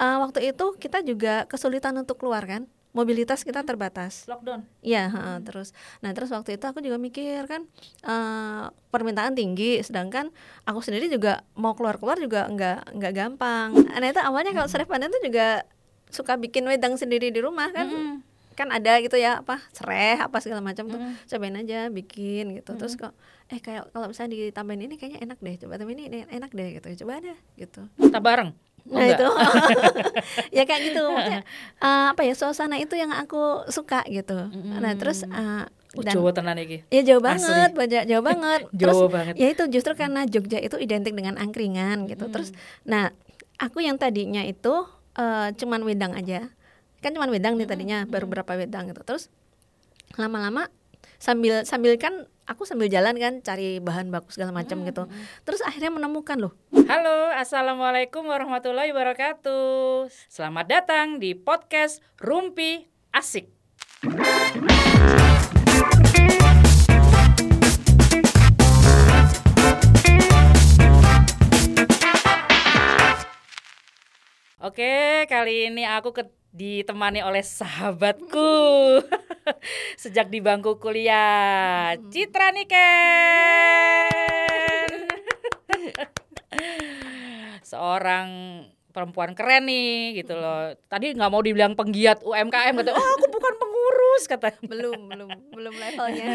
uh, waktu itu kita juga kesulitan untuk keluar kan mobilitas kita terbatas. Lockdown. Iya, hmm. terus. Nah, terus waktu itu aku juga mikir kan uh, permintaan tinggi, sedangkan aku sendiri juga mau keluar-keluar juga nggak nggak gampang. Nah itu awalnya kalau Seref Pandan tuh juga suka bikin wedang sendiri di rumah kan. Hmm. Kan ada gitu ya apa sereh apa segala macam tuh hmm. cobain aja bikin gitu. Hmm. Terus kok eh kayak kalau misalnya ditambahin ini kayaknya enak deh. Coba tambahin ini enak deh gitu. Coba ada gitu. Kita bareng. Nah itu ya kayak gitu maksudnya uh, apa ya suasana itu yang aku suka gitu hmm. nah terus uh, dan, Jawa tenan iki. Ya jauh banget, banyak jauh banget. Terus banget. ya itu justru karena Jogja itu identik dengan angkringan gitu. Hmm. Terus nah, aku yang tadinya itu uh, cuman wedang aja. Kan cuman wedang nih tadinya, baru berapa wedang gitu. Terus lama-lama sambil sambil kan aku sambil jalan kan cari bahan baku segala macam hmm. gitu. Terus akhirnya menemukan loh. Halo, assalamualaikum warahmatullahi wabarakatuh. Selamat datang di podcast Rumpi Asik. Oke, kali ini aku ke ditemani oleh sahabatku. Sejak di bangku kuliah. Citra Niken seorang perempuan keren nih gitu loh. Tadi nggak mau dibilang penggiat UMKM kata oh aku bukan pengurus kata belum belum belum levelnya.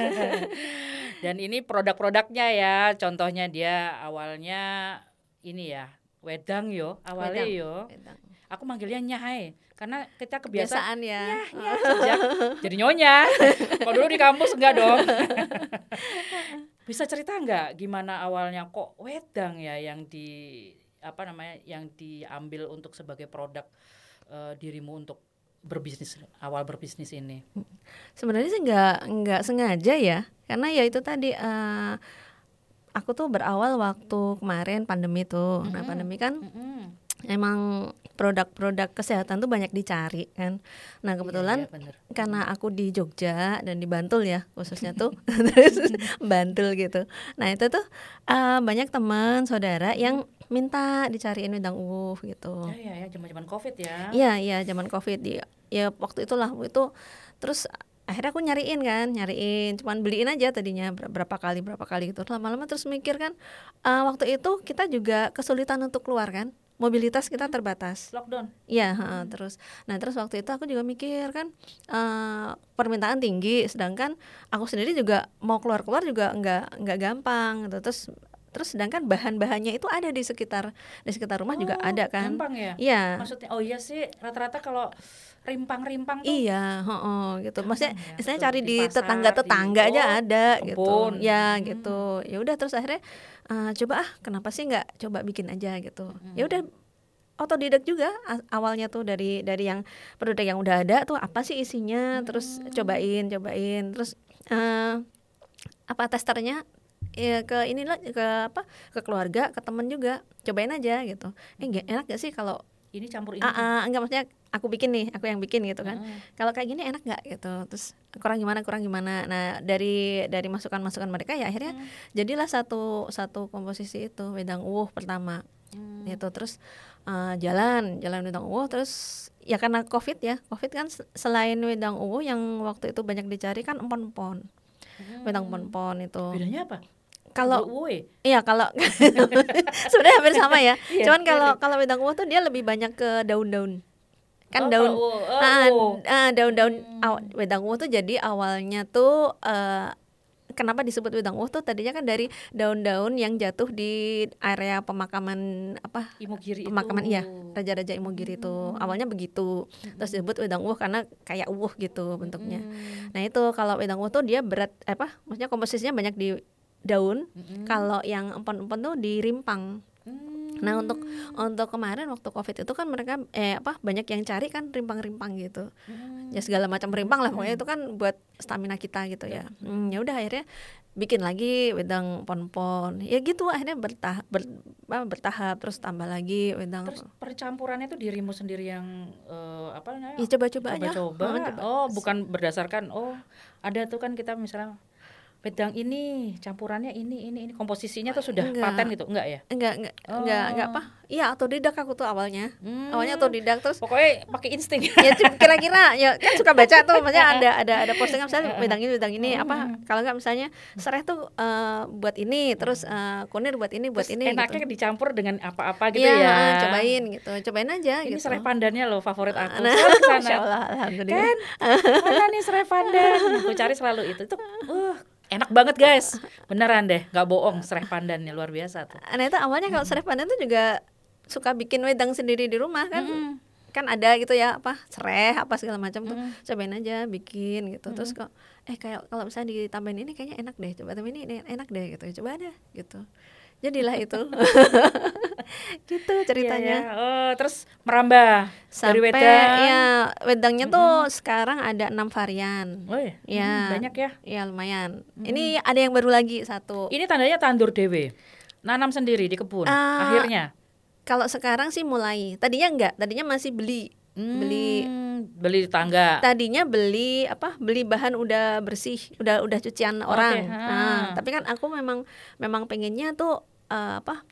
Dan ini produk-produknya ya. Contohnya dia awalnya ini ya wedang yo awalnya wedang. yo. wedang aku manggilnya nyahai karena kita kebiasaan Biasaan ya, ya, ya jadi nyonya. Kalau dulu di kampus enggak dong. Bisa cerita enggak gimana awalnya? Kok wedang ya yang di apa namanya yang diambil untuk sebagai produk uh, dirimu untuk berbisnis awal berbisnis ini? Sebenarnya sih nggak nggak sengaja ya. Karena ya itu tadi uh, aku tuh berawal waktu kemarin pandemi tuh. Mm -hmm. nah pandemi kan mm -hmm. Emang produk-produk kesehatan tuh banyak dicari kan. Nah kebetulan iya, iya, karena aku di Jogja dan di Bantul ya khususnya tuh Bantul gitu. Nah itu tuh uh, banyak teman saudara yang minta dicariin wedang uwuh gitu. Ya ya ya zaman-zaman covid ya. Iya iya zaman covid ya. Ya waktu itulah itu terus akhirnya aku nyariin kan nyariin cuman beliin aja tadinya berapa kali berapa kali gitu lama-lama terus mikir kan uh, waktu itu kita juga kesulitan untuk keluar kan mobilitas kita terbatas. Lockdown. Iya, hmm. terus. Nah, terus waktu itu aku juga mikir kan uh, permintaan tinggi, sedangkan aku sendiri juga mau keluar-keluar juga nggak nggak gampang gitu. Terus terus sedangkan bahan-bahannya itu ada di sekitar di sekitar rumah oh, juga ada kan. Gampang ya? Iya. Maksudnya oh iya sih rata-rata kalau rimpang-rimpang tuh iya oh, oh gitu maksudnya ya, istilahnya cari di tetangga-tetangga aja ada gitu ya hmm. gitu ya udah terus akhirnya uh, coba ah kenapa sih nggak coba bikin aja gitu hmm. ya udah otodidak juga awalnya tuh dari dari yang produk yang udah ada tuh apa sih isinya hmm. terus cobain cobain terus uh, apa testernya ya ke inilah ke apa ke keluarga ke temen juga cobain aja gitu eh gak, enak gak sih kalau ini campur ini uh, uh, enggak maksudnya aku bikin nih aku yang bikin gitu kan hmm. kalau kayak gini enak nggak gitu terus kurang gimana kurang gimana nah dari dari masukan masukan mereka ya akhirnya hmm. jadilah satu satu komposisi itu wedang uwuh pertama hmm. itu terus uh, jalan jalan wedang uwuh terus ya karena covid ya covid kan selain wedang uwuh yang waktu itu banyak dicari kan empon-empon hmm. wedang empon-empon itu bedanya apa kalau iya kalau sebenarnya hampir sama ya. Iya, Cuman kalau kalau wedang uwuh tuh dia lebih banyak ke daun-daun kan oh, daun oh, oh. Uh, daun-daun hmm. wedang uwuh tuh jadi awalnya tuh uh, kenapa disebut wedang uwuh tuh tadinya kan dari daun-daun yang jatuh di area pemakaman apa Imogiri pemakaman itu. iya raja-raja Imogiri itu hmm. awalnya begitu hmm. terus disebut wedang uwuh karena kayak uwuh gitu bentuknya hmm. nah itu kalau wedang uwuh tuh dia berat apa maksudnya komposisinya banyak di daun hmm. kalau yang empon-empon tuh di rimpang Nah untuk untuk kemarin waktu covid itu kan mereka eh apa banyak yang cari kan rimpang-rimpang gitu. Hmm. Ya segala macam rimpang lah pokoknya itu kan buat stamina kita gitu ya. Hmm, ya udah akhirnya bikin lagi wedang pon-pon. Ya gitu akhirnya bertahap ber, bertahap terus tambah lagi wedang. Terus percampurannya itu dirimu sendiri yang uh, apa namanya? Ya coba-coba aja. Coba-coba. Oh, oh bukan berdasarkan oh ada tuh kan kita misalnya wedang ini campurannya ini ini ini. Komposisinya tuh sudah Enggak. paten gitu? Enggak ya? Enggak enggak enggak enggak apa iya otodidak aku tuh awalnya. Hmm. awalnya otodidak terus pokoknya pakai insting. Ya kira-kira ya kan suka baca tuh. Maksudnya ada ada ada postingan misalnya wedang ini wedang ini apa kalau nggak misalnya serai tuh eh, buat ini terus eh, kunir buat ini buat Terus ini enaknya gitu. dicampur dengan apa-apa gitu Iya, ya? cobain gitu cobain aja ini gitu. serai pandannya loh favorit aku. Nah. Masya Allah, alhamdulillah. kan? Mana nih serai pandan? Aku cari selalu itu. Itu uh enak banget guys. Beneran deh nggak bohong serai pandannya luar biasa tuh. Nah itu awalnya kalau serai pandan tuh juga suka bikin wedang sendiri di rumah kan? Mm-mm. kan ada gitu ya apa serai apa segala macam tuh. Mm. cobain aja bikin gitu. Terus kok eh kayak kalau misalnya ditambahin ini kayaknya enak deh. Coba tambahin ini enak deh gitu. Coba ada gitu jadilah itu. Gitu ceritanya. Iya, ya. oh terus merambah dari sampai wedang. ya wedangnya tuh sekarang ada enam varian. Oh iya. Ya. Hmm, banyak ya. Ya lumayan. Ini ada yang baru lagi satu. Ini tandanya tandur dewe nanam sendiri di kebun Ah, akhirnya. kalau sekarang sih mulai. Tadinya enggak tadinya masih beli. Beli Hmm, beli di tangga. Tadinya beli apa beli bahan udah bersih udah udah cucian orang. ha. nah tapi kan aku memang memang pengennya tuh eh, apa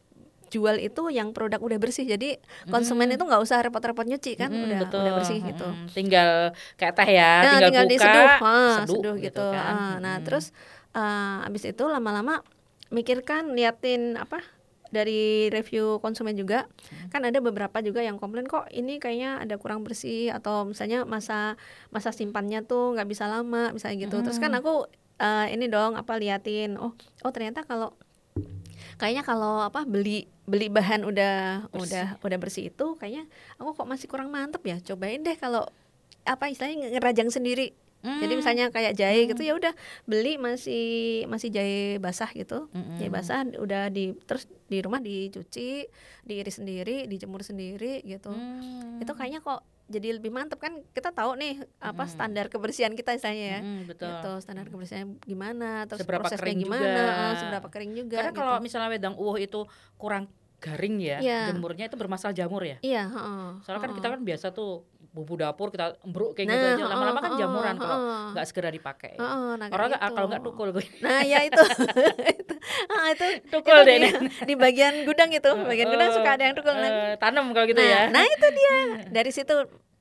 jual itu yang produk udah bersih. Jadi konsumen itu nggak usah repot-repot nyuci kan Mm, udah betul. udah bersih gitu. Mm, tinggal kayak teh ya Nah, tinggal, buka diseduh, ah, seduh, seduh gitu. kan. Ah, nah, Mm. terus eh, abis itu lama-lama mikirkan liatin apa dari review konsumen juga. Kan ada beberapa juga yang komplain kok ini kayaknya ada kurang bersih? Atau misalnya masa masa simpannya tuh nggak bisa lama misalnya gitu. Terus kan aku eh, ini dong apa liatin oh oh ternyata kalau kayaknya kalau apa beli beli bahan udah udah udah bersih itu kayaknya aku kok masih kurang mantep ya cobain deh kalau apa istilahnya ngerajang sendiri jadi Hmm. misalnya kayak jahe gitu ya udah beli masih masih jahe basah gitu Mm-mm. jahe basah udah di terus di rumah dicuci diiris sendiri dijemur sendiri gitu Hmm. itu kayaknya kok jadi lebih mantep kan kita tahu nih apa standar kebersihan kita misalnya ya Mm, betul gitu standar kebersihannya gimana terus Seberapa prosesnya kering gimana juga. eh, seberapa kering juga karena gitu. kalau misalnya wedang uwoh itu kurang garing ya Iya. jemurnya itu bermasalah jamur ya iya heeh, soalnya kan heeh. kita kan biasa tuh bumbu dapur kita embruk kayak gitu Nah, aja lama-lama kan jamuran kalau nggak segera dipakai Heeh, nah orang nggak gitu. kalau nggak tukul Nah, ya itu. itu, ah, itu Tukul itu deh, di, di bagian gudang itu, bagian gudang suka ada yang tukul. Nah, Eh, tanam kalau gitu nah, ya nah itu dia. Dari situ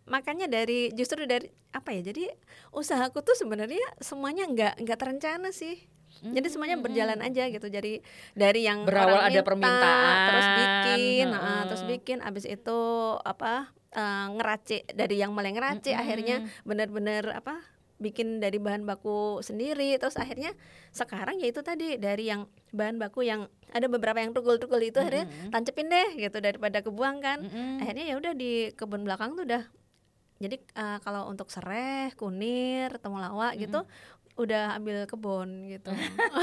makanya dari justru dari apa ya? Jadi usahaku tuh sebenarnya semuanya nggak nggak terencana sih. Jadi semuanya berjalan aja gitu. Jadi dari yang Berawal orang ada minta, permintaan, terus bikin, nah, heeh. terus bikin. Abis itu apa eh, ngeracik dari yang mulai ngeracik, akhirnya benar-benar apa bikin dari bahan baku sendiri. Terus akhirnya sekarang ya itu tadi dari yang bahan baku yang ada beberapa yang tukul-tukul itu akhirnya tancepin deh gitu daripada kebuang kan. Mm-mm. Akhirnya ya udah di kebun belakang tuh udah jadi eh, kalau untuk sereh, kunir, temulawak gitu udah ambil kebun gitu.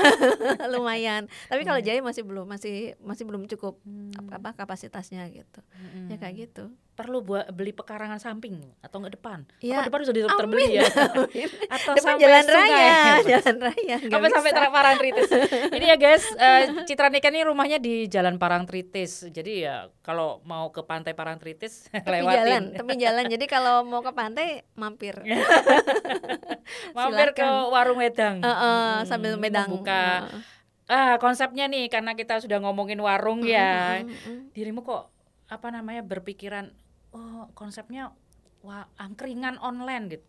Lumayan. Tapi kalau jahe masih belum masih masih belum cukup ap- apa kapasitasnya gitu. Mm-mm. ya kayak gitu. Perlu buat beli pekarangan samping atau nggak depan? Ya, apa depan sudah terbeli ya? Atau depan sampai jalan sungai? raya jalan raya apa sampai bisa. tra- Parangtritis ini ya guys eh, Citra Nika ini rumahnya di Jalan Parangtritis jadi ya kalau mau ke pantai Parangtritis tepi lewatin. jalan tepi jalan. Jadi kalau mau ke pantai mampir. Mampir ke warung wedang. Eh, Hmm, sambil medang membuka Eh, ah konsepnya nih karena kita sudah ngomongin warung ya. Mm, mm, mm. dirimu kok apa namanya berpikiran oh konsepnya wah angkringan online gitu.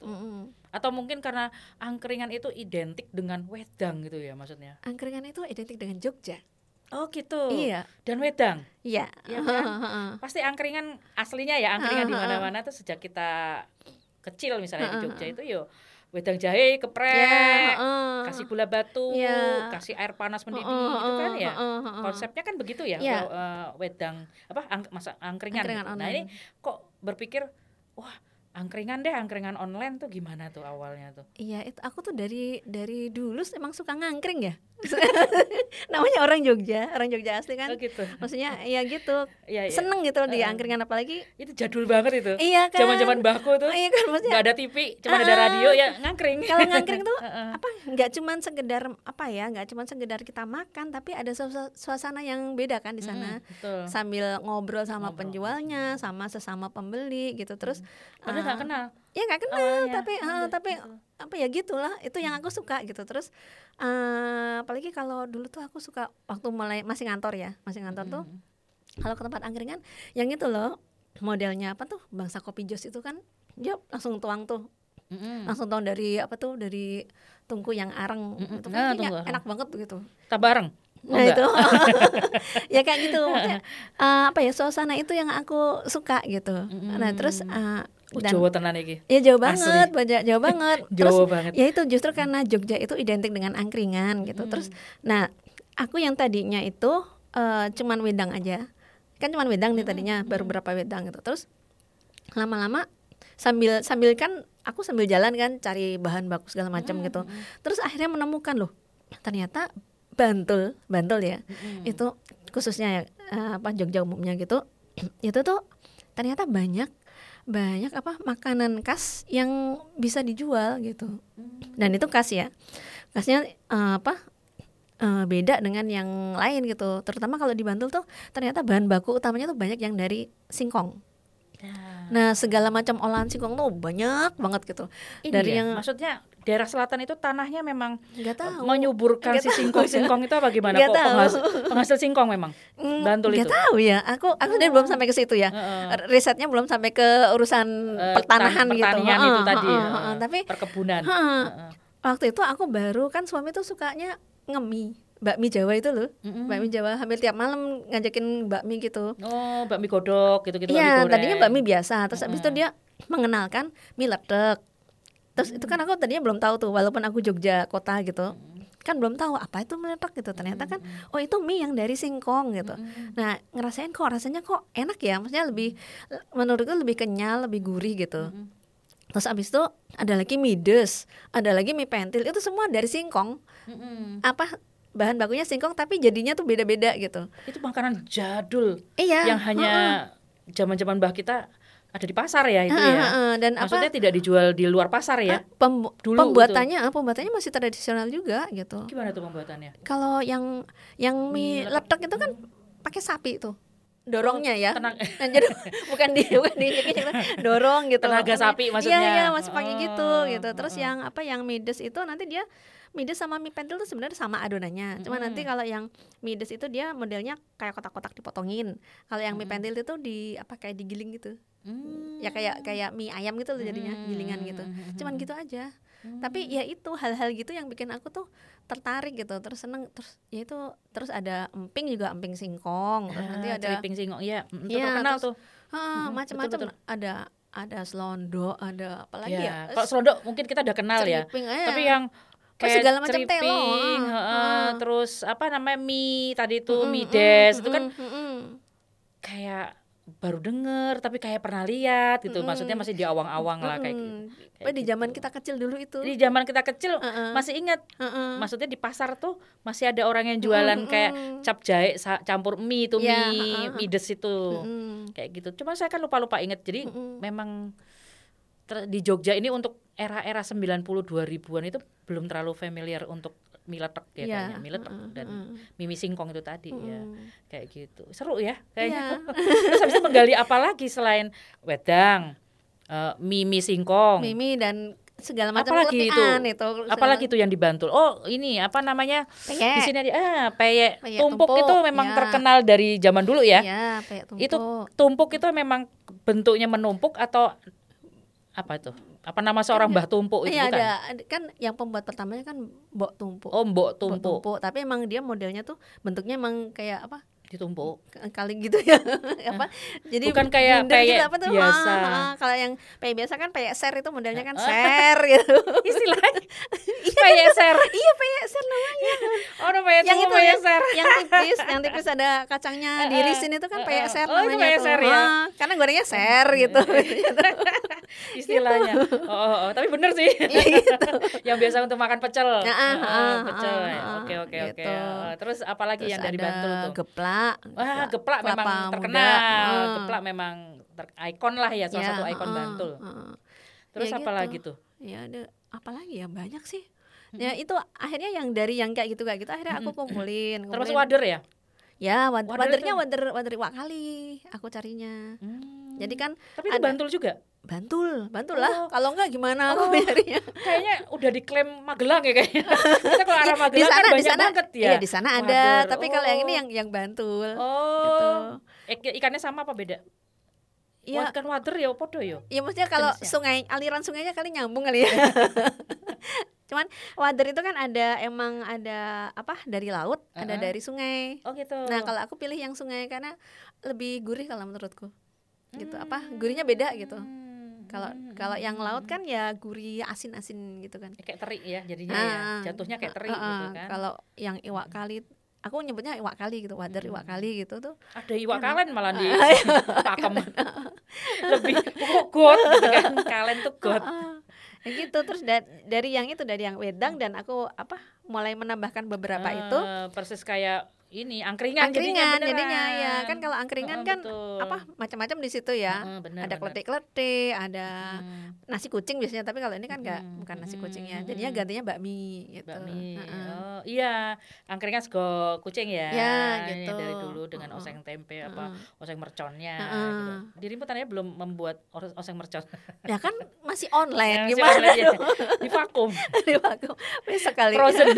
Atau mungkin karena angkringan itu identik dengan wedang gitu ya maksudnya? Angkringan itu identik dengan Jogja oh gitu iya dan wedang iya Iya kan? pasti angkringan aslinya ya angkringan di mana-mana tuh sejak kita kecil misalnya di Jogja itu yo wedang jahe geprek Ya, heeh. kasih gula batu Iya. kasih air panas mendidih Heeh, gitu kan ya konsepnya kan begitu ya Iya. kalau, eh, wedang apa ang, masa angkringan, Angkringan gitu. nah ini online. kok berpikir wah angkringan deh angkringan online tuh gimana tuh awalnya tuh Iya, itu aku tuh dari dari dulu emang suka ngangkring ya. Namanya orang Jogja, orang Jogja asli kan. oh gitu Maksudnya ya gitu. iya iya Seneng gitu di Heeh. angkringan apalagi. itu jadul banget itu Iya kan. zaman-zaman bahku tuh Iya kan maksudnya nggak ada TV cuma ada Ah. radio ya ngangkring kalau ngangkring tuh Heeh. apa nggak cuman sekedar apa ya nggak cuman sekedar kita makan tapi ada suasa- suasana yang beda kan di sana Mm, betul sambil ngobrol sama Ngobrol. penjualnya sama sesama pembeli gitu terus Padahal eh, nggak kenal ya nggak kenal Awalnya. tapi uh, tapi gitu. apa ya gitulah itu yang aku suka gitu terus uh, apalagi kalau dulu tuh aku suka waktu mulai masih ngantor ya masih ngantor hmm. tuh kalau ke tempat angkringan yang itu loh modelnya apa tuh bangsa kopi jos itu kan dia langsung tuang tuh. Mm-hmm. langsung tuang dari apa tuh dari tungku yang areng. Mm-hmm. itu kan nah, enak banget gitu. Tak bareng? Oh, nah itu. Ya kayak gitu. Maksudnya, uh, apa ya suasana itu yang aku suka gitu. Mm-hmm. nah terus uh, dan, Jawa tenan iki. Ya jauh banget, banyak jauh banget. Terus banget. ya itu justru karena Jogja itu identik dengan angkringan gitu. Hmm. Terus nah, aku yang tadinya itu uh, cuman wedang aja kan cuma wedang nih tadinya baru berapa wedang gitu terus lama-lama sambil sambil kan aku sambil jalan kan cari bahan baku segala macam gitu terus akhirnya menemukan loh ternyata Bantul Bantul ya itu khususnya ya eh, apa Jogja umumnya gitu itu tuh ternyata banyak banyak apa makanan khas yang bisa dijual gitu dan itu khas ya khasnya uh, apa uh, beda dengan yang lain gitu. Terutama kalau di Bantul tuh ternyata bahan baku utamanya tuh banyak yang dari singkong. Ya. Nah, segala macam olahan singkong tuh banyak banget gitu. Ini dari ya, yang maksudnya daerah selatan itu tanahnya memang gak tahu. menyuburkan gak si singkong-singkong itu apa gimana gak kok tahu. Penghasil, penghasil singkong memang mm, Bantul gak itu. tahu ya. Aku aku oh. belum sampai ke situ ya. Uh, uh. Risetnya belum sampai ke urusan uh, pertanahan gitu. Pertanian itu uh, tadi. Uh, uh, uh, uh, tapi perkebunan. Uh, uh. Waktu itu aku baru kan suami tuh sukanya ngemi bakmi Jawa itu loh mm-hmm. bakmi Jawa hampir tiap malam ngajakin bakmi gitu oh bakmi godok gitu-gitu iya tadinya bakmi biasa terus mm-hmm. habis itu dia mengenalkan mie ledek terus mm-hmm. itu kan aku tadinya belum tahu tuh walaupun aku Jogja kota gitu mm-hmm. kan belum tahu apa itu mie ledek gitu ternyata kan oh itu mie yang dari singkong gitu mm-hmm. nah ngerasain kok rasanya kok enak ya maksudnya lebih menurutku lebih kenyal lebih gurih gitu mm-hmm. Terus abis itu ada lagi mie des, ada lagi mie pentil, itu semua dari singkong. Mm-hmm. Apa bahan bakunya singkong tapi jadinya tuh beda-beda gitu. Itu makanan jadul. Iya. Yang hanya zaman-zaman uh -uh. bah kita ada di pasar ya itu uh, ya. Uh, dan maksudnya apa, tidak dijual di luar pasar ya. Pem, Dulu pembuatannya itu. pembuatannya masih tradisional juga gitu. Gimana tuh pembuatannya? Kalau yang yang mie, mie letek itu kan pakai sapi tuh dorongnya ya. Tenang. Nah, jadi bukan di bukan di dorong gitu. Tenaga sapi maksudnya. Iya, iya masih pakai oh, gitu gitu. Terus oh. yang apa yang mides itu nanti dia mides sama mie pentil tuh sebenarnya sama adonannya. Cuma nanti kalau yang mides itu dia modelnya kayak kotak-kotak dipotongin. Kalau yang mie pentil itu di apa kayak digiling gitu. Mm. Ya kayak kayak mie ayam gitu loh jadinya, gilingan gitu. Cuman gitu aja. Tapi ya itu hal-hal gitu yang bikin aku tuh tertarik gitu terus seneng terus ya itu terus ada emping juga emping singkong terus nanti ada emping singkong iya itu ya, terkenal terus, tuh. hmm, macam-macam ada ada selondok ada apa lagi ya, ya? kalau selondok mungkin kita udah kenal ya tapi yang kayak segala macam telo uh, uh, terus apa namanya mie tadi itu mm, mie des mm, itu kan mm, mm, kayak baru denger tapi kayak pernah lihat gitu. Mm. Maksudnya masih di awang-awang mm. lah kayak gitu. Kayak di gitu. zaman kita kecil dulu itu. Di zaman kita kecil uh -uh. masih ingat. Uh -uh. Maksudnya di pasar tuh masih ada orang yang jualan uh -uh. kayak cap jahe campur mie itu yeah, mie uh -uh. mie des itu. Uh -uh. Kayak gitu. Cuma saya kan lupa-lupa inget. Jadi uh -uh. memang di Jogja ini untuk era-era 90 2000-an itu belum terlalu familiar untuk mie letek ya yeah. kayaknya mie letek uh, dan mimi singkong itu tadi uh. ya kayak gitu seru ya kayaknya yeah. terus habis itu menggali apa lagi selain wedang uh, mimi singkong mimi dan segala macam apalagi itu itu apalagi itu yang dibantu oh ini apa namanya peyek. di sini ada ah peyek, peyek tumpuk, tumpuk itu memang ya. terkenal dari zaman dulu ya, ya peyek tumpuk. itu tumpuk itu memang bentuknya menumpuk atau apa itu apa nama seorang kan Mbah Tumpuk itu iya, ada kan yang pembuat pertamanya kan Mbok Tumpuk. Oh, Mbok Tumpuk. Mbok Tumpuk, tapi emang dia modelnya tuh bentuknya emang kayak apa? Ditumpuk kali gitu ya. Apa? Jadi bukan kayak peyek gitu, apa tuh? biasa. Ah, ah, kalau yang peyek biasa kan peyek ser itu modelnya kan ser gitu. Istilahnya peyek ser. Iya peyek ser namanya. Oh no, peyek yang itu peyek ya, ser. yang tipis yang tipis ada kacangnya diirisin itu kan peyek ser oh, namanya itu ser, ya? karena gorengnya ser gitu. Istilahnya. Oh, oh, oh, tapi bener sih. Gitu. yang biasa untuk makan pecel. Pecel. oke oke oke gitu. terus apalagi yang dari Bantul tuh? geplak geplak. Wah, geplak memang terkenal. Uh. Geplak memang ter ikon lah ya salah ya, satu ikon uh, Bantul. Uh. Terus ya apa gitu. lagi tuh? Ya ada apa lagi ya banyak sih. Hmm. Ya itu akhirnya yang dari yang kayak gitu kayak gitu akhirnya aku kumpulin. kumpulin. Termasuk wader ya? Ya, wader, wadernya wader wader wakali aku carinya. Hmm. Jadi kan Tapi itu Bantul juga? Bantul, Bantul lah. Oh. Kalau enggak gimana oh. aku nyarinya? Kayaknya udah diklaim Magelang ya kayaknya. Kita kalau arah Magelang di sana, kan di sana, banget ya. Iya, di sana ada, Mager. tapi oh. kalau yang ini yang yang Bantul. Oh. Gitu. ikannya sama apa beda? Iya. Ikan water ya podo ya? Iya maksudnya kalau sungai aliran sungainya kali nyambung kali ya. Cuman wader itu kan ada emang ada apa dari laut, uh -huh. ada dari sungai. Oh gitu. Nah, kalau aku pilih yang sungai karena lebih gurih kalau menurutku. Gitu. Hmm. Apa? Gurihnya beda gitu. Hmm kalau hmm. kalau yang laut kan ya gurih asin-asin gitu kan. Kayak teri ya jadinya ya. ah, ya. Jatuhnya kayak teri uh, gitu kan. Kalau yang iwak kali aku nyebutnya iwak kali gitu, wader iwak hmm. kali gitu tuh. Ada iwak kalen malah di pakem. Lebih got gitu kan. Kalen tuh got. Ya gitu terus da dari yang itu dari yang wedang dan aku apa mulai menambahkan beberapa uh, itu persis kayak ini angkringan, angkringan jadinya, jadinya ya kan kalau angkringan oh, kan betul. apa macam-macam di situ ya oh, bener, ada kletik-kletik ada hmm. nasi kucing biasanya tapi kalau ini kan enggak hmm. bukan nasi kucing ya jadinya gantinya bakmi gitu bakmi uh -uh. oh iya angkringan sego kucing ya, ya gitu. dari dulu dengan uh -uh. oseng tempe uh -uh. apa oseng merconnya uh -uh. gitu. dirimu tanya belum membuat oseng mercon ya kan masih online ya, gimana online, ya. di vakum di vakum sekali frozen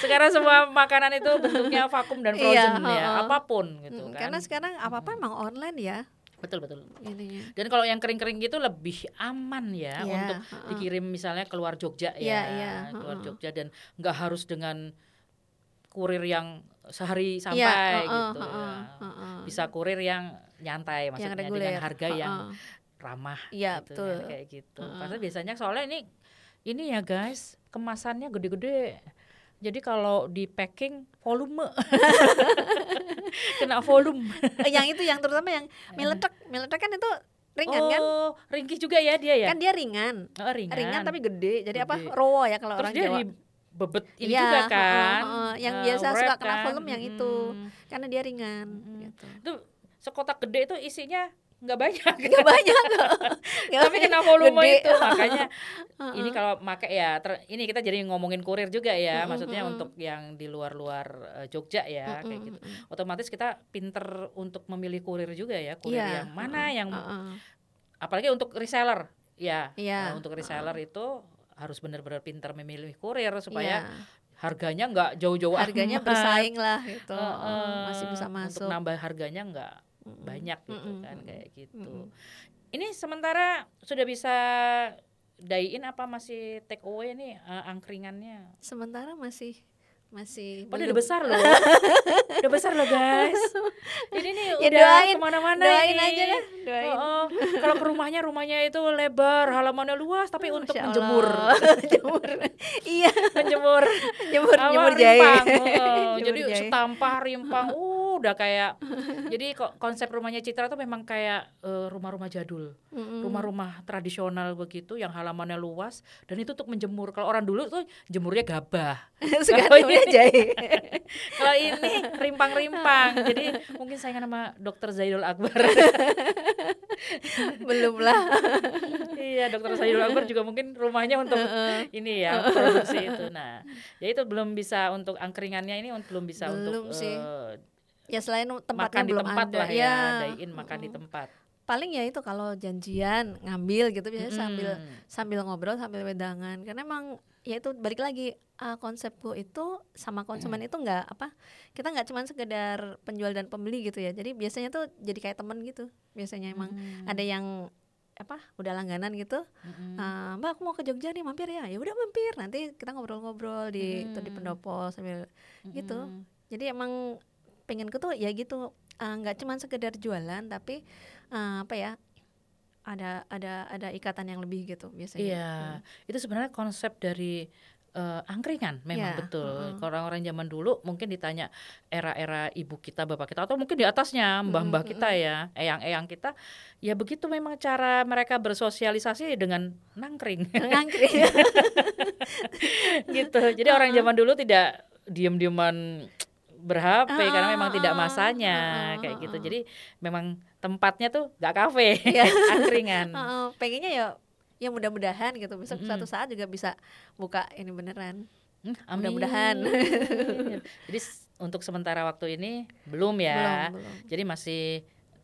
sekarang semua makanan itu bentuknya bentuknya vakum dan frozen iya, ya, uh, apa pun gitu kan. Karena sekarang apa-apa emang online ya. Betul betul. Ininya. Dan kalau yang kering-kering gitu lebih aman ya yeah, untuk uh, dikirim misalnya keluar Jogja ya, yeah, yeah, uh, keluar Jogja dan nggak harus dengan kurir yang sehari iya, sampai yeah, uh, gitu. Uh, uh, uh, uh. Bisa kurir yang nyantai maksudnya yang dengan harga uh, uh. yang ramah yeah, gitu betul. Ya, kayak gitu. Uh, uh. Karena biasanya soalnya ini ini ya guys, kemasannya gede-gede jadi kalau di packing volume kena volume. yang itu yang terutama yang meletek, meletek kan itu ringan oh, kan? Oh, ringkih juga ya dia ya? Kan dia ringan. Oh, ringan. Ringan tapi gede. Jadi gede. apa? Rowo ya kalau Terus orang dia Jawa. Di bebet ini ya, juga kan. Uh, uh, uh, yang uh, biasa suka kena kan? volume yang itu. Hmm. Karena dia ringan hmm. gitu. Itu sekotak gede itu isinya nggak banyak nggak banyak tapi kena volume Gede. itu makanya ini kalau make ya ter, ini kita jadi ngomongin kurir juga ya uh-uh. maksudnya untuk yang di luar-luar uh, Jogja ya uh-uh. kayak gitu otomatis kita pinter untuk memilih kurir juga ya kurir yeah. yang mana uh-uh. yang apalagi untuk reseller ya yeah. uh, untuk reseller itu harus benar-benar pinter memilih kurir supaya yeah harganya nggak jauh-jauh harganya amat. bersaing lah gitu uh, uh, masih bisa masuk untuk nambah harganya nggak banyak gitu kan kayak gitu. Ini sementara sudah bisa dine apa masih take away nih uh, angkringannya? Sementara masih masih oh, udah besar loh. Udah besar loh guys. Ini nih ya udah doain, ke mana-mana doain ini. aja lah doain. Oh, oh. kalau ke rumahnya rumahnya itu lebar halamannya luas tapi oh, untuk menjemur. Menjemur. Iya. Menjemur. Menjemur menjemur jahe oh, jadi jahe. setampah rimpang uh udah kayak jadi kok konsep rumahnya Citra tuh memang kayak uh, rumah-rumah jadul rumah-rumah tradisional begitu yang halamannya luas dan itu untuk menjemur kalau orang dulu tuh jemurnya gabah sekarang jahe. Kalau ini rimpang-rimpang. Jadi mungkin saya nama dokter Zaidul Akbar. Belum lah. iya, dokter Zaidul Akbar juga mungkin rumahnya untuk ini ya, produksi itu. Nah, ya itu belum bisa untuk angkringannya ini belum bisa belum untuk sih. Uh, ya selain tempatnya makan belum di tempat ada. lah ya, ya dine makan di tempat paling ya itu kalau janjian ngambil gitu biasanya hmm. sambil sambil ngobrol sambil wedangan karena emang ya itu balik lagi uh, konsepku itu sama konsumen hmm. itu enggak apa kita nggak cuma sekedar penjual dan pembeli gitu ya jadi biasanya tuh jadi kayak temen gitu biasanya emang hmm. ada yang apa udah langganan gitu mm-hmm. uh, mbak aku mau ke Jogja nih mampir ya ya udah mampir nanti kita ngobrol-ngobrol di mm-hmm. di pendopo sambil mm-hmm. gitu jadi emang pengenku tuh ya gitu nggak uh, cuma sekedar jualan tapi uh, apa ya ada ada ada ikatan yang lebih gitu biasanya. Iya, hmm. itu sebenarnya konsep dari uh, angkringan memang yeah. betul. Uh -uh. Orang-orang zaman dulu mungkin ditanya era-era ibu kita, bapak kita atau mungkin di atasnya mbah-mbah kita ya, eyang-eyang kita, ya begitu memang cara mereka bersosialisasi dengan nangkring. Nangkring. gitu. Jadi uh -uh. orang zaman dulu tidak diam-diaman ber-HP uh, karena memang tidak masanya uh, uh, kayak gitu. Jadi memang tempatnya tuh gak kafe, yeah. angkringan. Uh, uh, pengennya ya ya mudah-mudahan gitu besok mm -hmm. suatu saat juga bisa buka ini beneran. Hmm, mudah-mudahan. Jadi untuk sementara waktu ini belum ya. Belum, belum. Jadi masih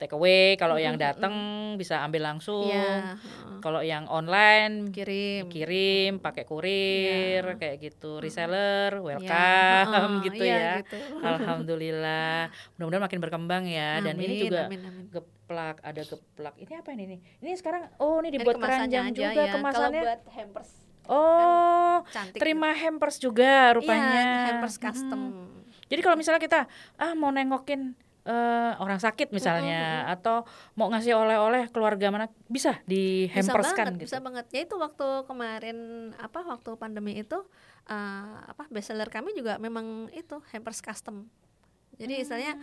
take away kalau yang datang bisa ambil langsung yeah. kalau yang online kirim kirim pakai kurir yeah. kayak gitu reseller iya. welcome yeah. oh, gitu yeah, ya gitu. alhamdulillah mudah-mudahan makin berkembang ya amin, dan ini juga amin, amin. geplak ada geplak ini apa ini nih ini sekarang oh ini dibuat keranjang juga ya. kemasannya kalau buat hampers oh kan terima hampers juga rupanya yeah, hampers custom hmm. jadi kalau misalnya kita ah mau nengokin uh, orang sakit misalnya mm-hmm. atau mau ngasih oleh-oleh keluarga mana bisa di hamperskan gitu. Bisa banget. Ya itu waktu kemarin apa waktu pandemi itu uh, apa bestseller kami juga memang itu hampers custom. Jadi hmm. istilahnya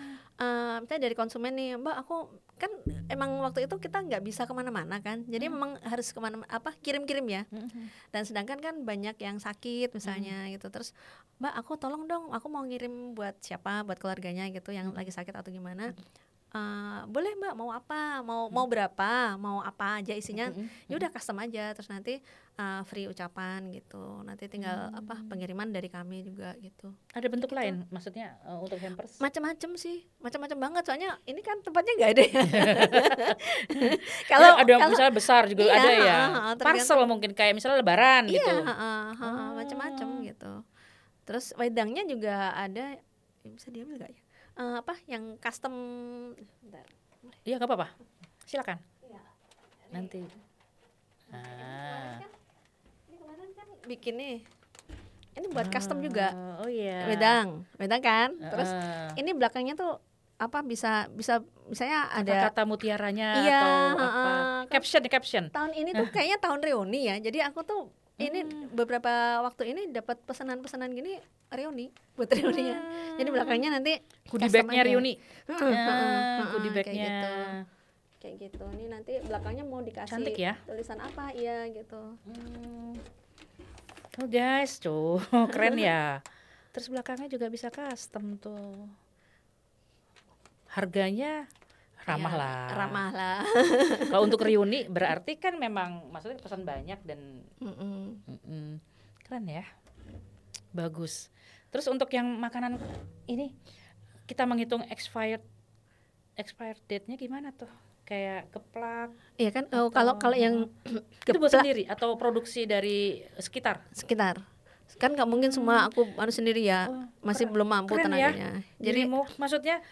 uh, misalnya dari konsumen nih, Mbak aku kan emang waktu itu kita nggak bisa ke mana-mana kan, jadi hmm. memang harus ke mana apa kirim-kirim ya. Hmm. Dan sedangkan kan banyak yang sakit misalnya hmm. gitu, terus Mbak aku tolong dong, aku mau ngirim buat siapa, buat keluarganya gitu yang hmm. lagi sakit atau gimana. Hmm uh, boleh mbak mau apa? Mau mau berapa? Mau apa aja isinya? Ya udah custom aja terus nanti uh, free ucapan gitu. Nanti tinggal hmm. apa pengiriman dari kami juga gitu. Ada bentuk gitu. lain maksudnya uh, untuk hampers? Macam-macam sih macam-macam banget. Soalnya ini kan tempatnya nggak ada ya. kalau ada yang misalnya besar juga iya, ada ya. uh, uh, parcel mungkin kayak misalnya lebaran iya, gitu. uh, uh, uh, oh. macam-macam gitu. Terus wedangnya juga ada. Bisa diambil gak ya uh, apa yang custom. Iya nggak apa-apa. Silakan. Ya. nanti. Ah. ini kemarin kan bikin nih. Ini buat custom juga. Oh iya. Wedang. Wedang kan? Terus uh. ini belakangnya tuh apa bisa bisa misalnya ada kata mutiaranya iya, atau apa? uh, caption caption. Tahun ini tuh kayaknya tahun reuni ya. Jadi aku tuh ini hmm. beberapa waktu ini dapat pesanan-pesanan gini reuni buat reuninya. Hmm. Jadi belakangnya nanti goodie bagnya reuni. Hmm. Ya, goodie bagnya. Kayak gitu. Kayak gitu. Ini nanti belakangnya mau dikasih Cantik ya? tulisan apa? Iya gitu. Hmm. Oh guys, tuh keren ya. Terus belakangnya juga bisa custom tuh. Harganya ramah ya, lah. ramah lah. Kalau untuk reuni berarti kan memang maksudnya pesan banyak dan mm -mm. Mm -mm. keren ya. Bagus. Terus untuk yang makanan ini kita menghitung expired expired date-nya gimana tuh? Kayak keplak iya kan? Oh, kalau kalau yang itu buat sendiri atau produksi dari sekitar? Sekitar. Kan nggak mungkin semua hmm. aku harus sendiri ya. Oh, masih belum mampu ya. tenaganya. Ya. jadi mau maksudnya